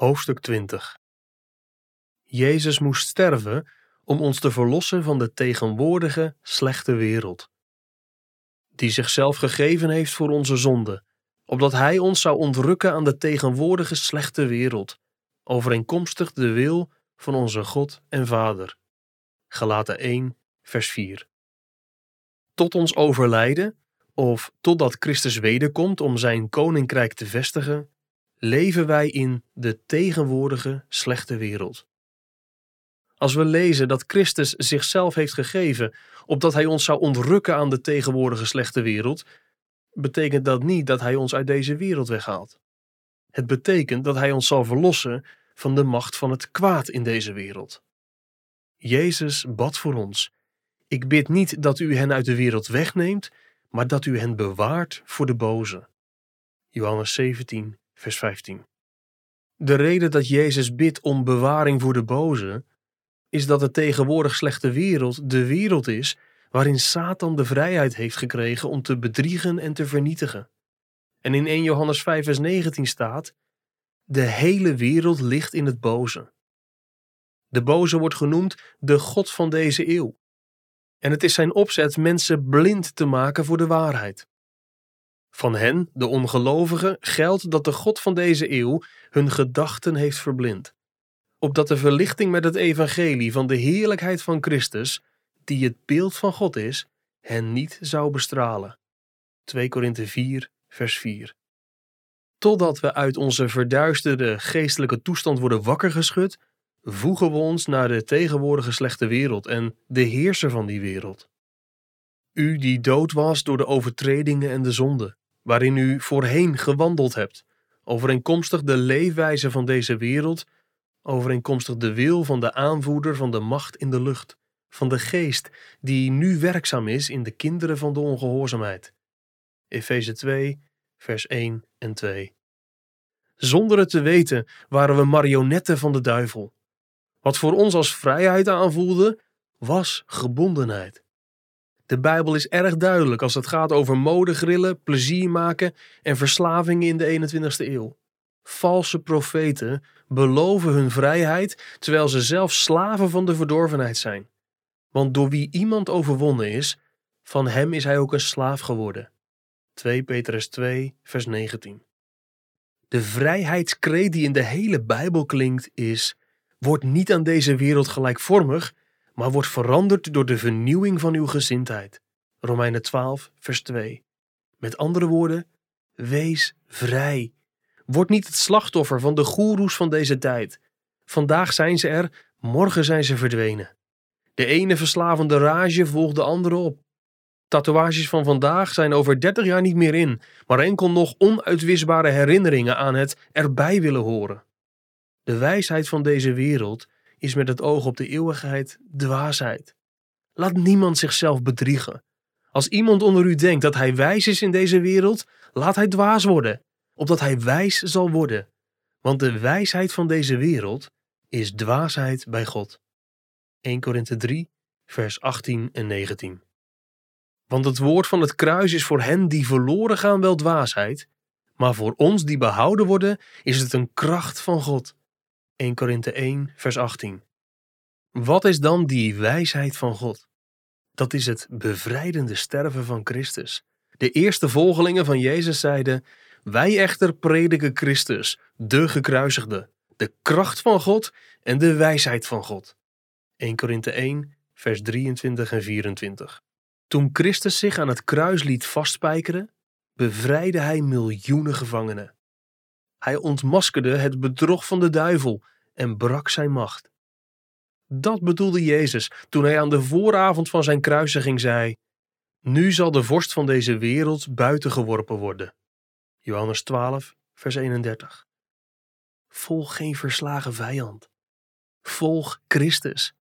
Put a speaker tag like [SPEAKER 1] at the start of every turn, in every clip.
[SPEAKER 1] Hoofdstuk 20 Jezus moest sterven om ons te verlossen van de tegenwoordige slechte wereld, die zichzelf gegeven heeft voor onze zonde, opdat Hij ons zou ontrukken aan de tegenwoordige slechte wereld, overeenkomstig de wil van onze God en Vader. Galaten 1, vers 4. Tot ons overlijden, of totdat Christus wederkomt om zijn koninkrijk te vestigen, leven wij in de tegenwoordige slechte wereld. Als we lezen dat Christus zichzelf heeft gegeven, opdat hij ons zou ontrukken aan de tegenwoordige slechte wereld, betekent dat niet dat hij ons uit deze wereld weghaalt. Het betekent dat hij ons zal verlossen van de macht van het kwaad in deze wereld. Jezus bad voor ons: Ik bid niet dat u hen uit de wereld wegneemt, maar dat u hen bewaart voor de boze. Johannes 17, vers 15. De reden dat Jezus bidt om bewaring voor de boze, is dat de tegenwoordig slechte wereld de wereld is waarin Satan de vrijheid heeft gekregen om te bedriegen en te vernietigen. En in 1 Johannes 5, vers 19 staat: De hele wereld ligt in het boze. De boze wordt genoemd de God van deze eeuw. En het is zijn opzet mensen blind te maken voor de waarheid. Van hen, de ongelovigen, geldt dat de God van deze eeuw hun gedachten heeft verblind, opdat de verlichting met het evangelie van de heerlijkheid van Christus, die het beeld van God is, hen niet zou bestralen. 2 Korinthe 4, vers 4. Totdat we uit onze verduisterde geestelijke toestand worden wakker geschud, voegen we ons naar de tegenwoordige slechte wereld en de heerser van die wereld. U die dood was door de overtredingen en de zonde, waarin u voorheen gewandeld hebt, overeenkomstig de leefwijze van deze wereld, overeenkomstig de wil van de aanvoerder van de macht in de lucht, van de geest die nu werkzaam is in de kinderen van de ongehoorzaamheid. Efeze 2, vers 1 en 2. Zonder het te weten waren we marionetten van de duivel. Wat voor ons als vrijheid aanvoelde, was gebondenheid. De Bijbel is erg duidelijk als het gaat over modegrillen, plezier maken en verslavingen in de 21ste eeuw. Valse profeten beloven hun vrijheid terwijl ze zelf slaven van de verdorvenheid zijn. Want door wie iemand overwonnen is, van hem is hij ook een slaaf geworden. 2 Petrus 2, vers 19. De vrijheidskreet die in de hele Bijbel klinkt is: word niet aan deze wereld gelijkvormig, maar wordt veranderd door de vernieuwing van uw gezindheid. Romeinen 12, vers 2. Met andere woorden, wees vrij. Word niet het slachtoffer van de goeroes van deze tijd. Vandaag zijn ze er, morgen zijn ze verdwenen. De ene verslavende rage volgt de andere op. Tatoeages van vandaag zijn over 30 jaar niet meer in, maar enkel nog onuitwisbare herinneringen aan het erbij willen horen. De wijsheid van deze wereld is met het oog op de eeuwigheid dwaasheid. Laat niemand zichzelf bedriegen. Als iemand onder u denkt dat hij wijs is in deze wereld, laat hij dwaas worden, opdat hij wijs zal worden. Want de wijsheid van deze wereld is dwaasheid bij God. 1 Korinthe 3, vers 18 en 19. Want het woord van het kruis is voor hen die verloren gaan wel dwaasheid, maar voor ons die behouden worden is het een kracht van God. 1 Korinthe 1, vers 18. Wat is dan die wijsheid van God? Dat is het bevrijdende sterven van Christus. De eerste volgelingen van Jezus zeiden: Wij echter prediken Christus, de gekruisigde, de kracht van God en de wijsheid van God. 1 Korinthe 1, vers 23 en 24. Toen Christus zich aan het kruis liet vastspijkeren, bevrijdde hij miljoenen gevangenen. Hij ontmaskerde het bedrog van de duivel en brak zijn macht. Dat bedoelde Jezus toen hij aan de vooravond van zijn kruisiging zei: Nu zal de vorst van deze wereld buiten geworpen worden. Johannes 12, vers 31. Volg geen verslagen vijand. Volg Christus.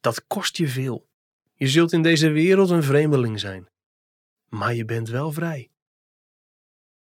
[SPEAKER 1] Dat kost je veel. Je zult in deze wereld een vreemdeling zijn. Maar je bent wel vrij.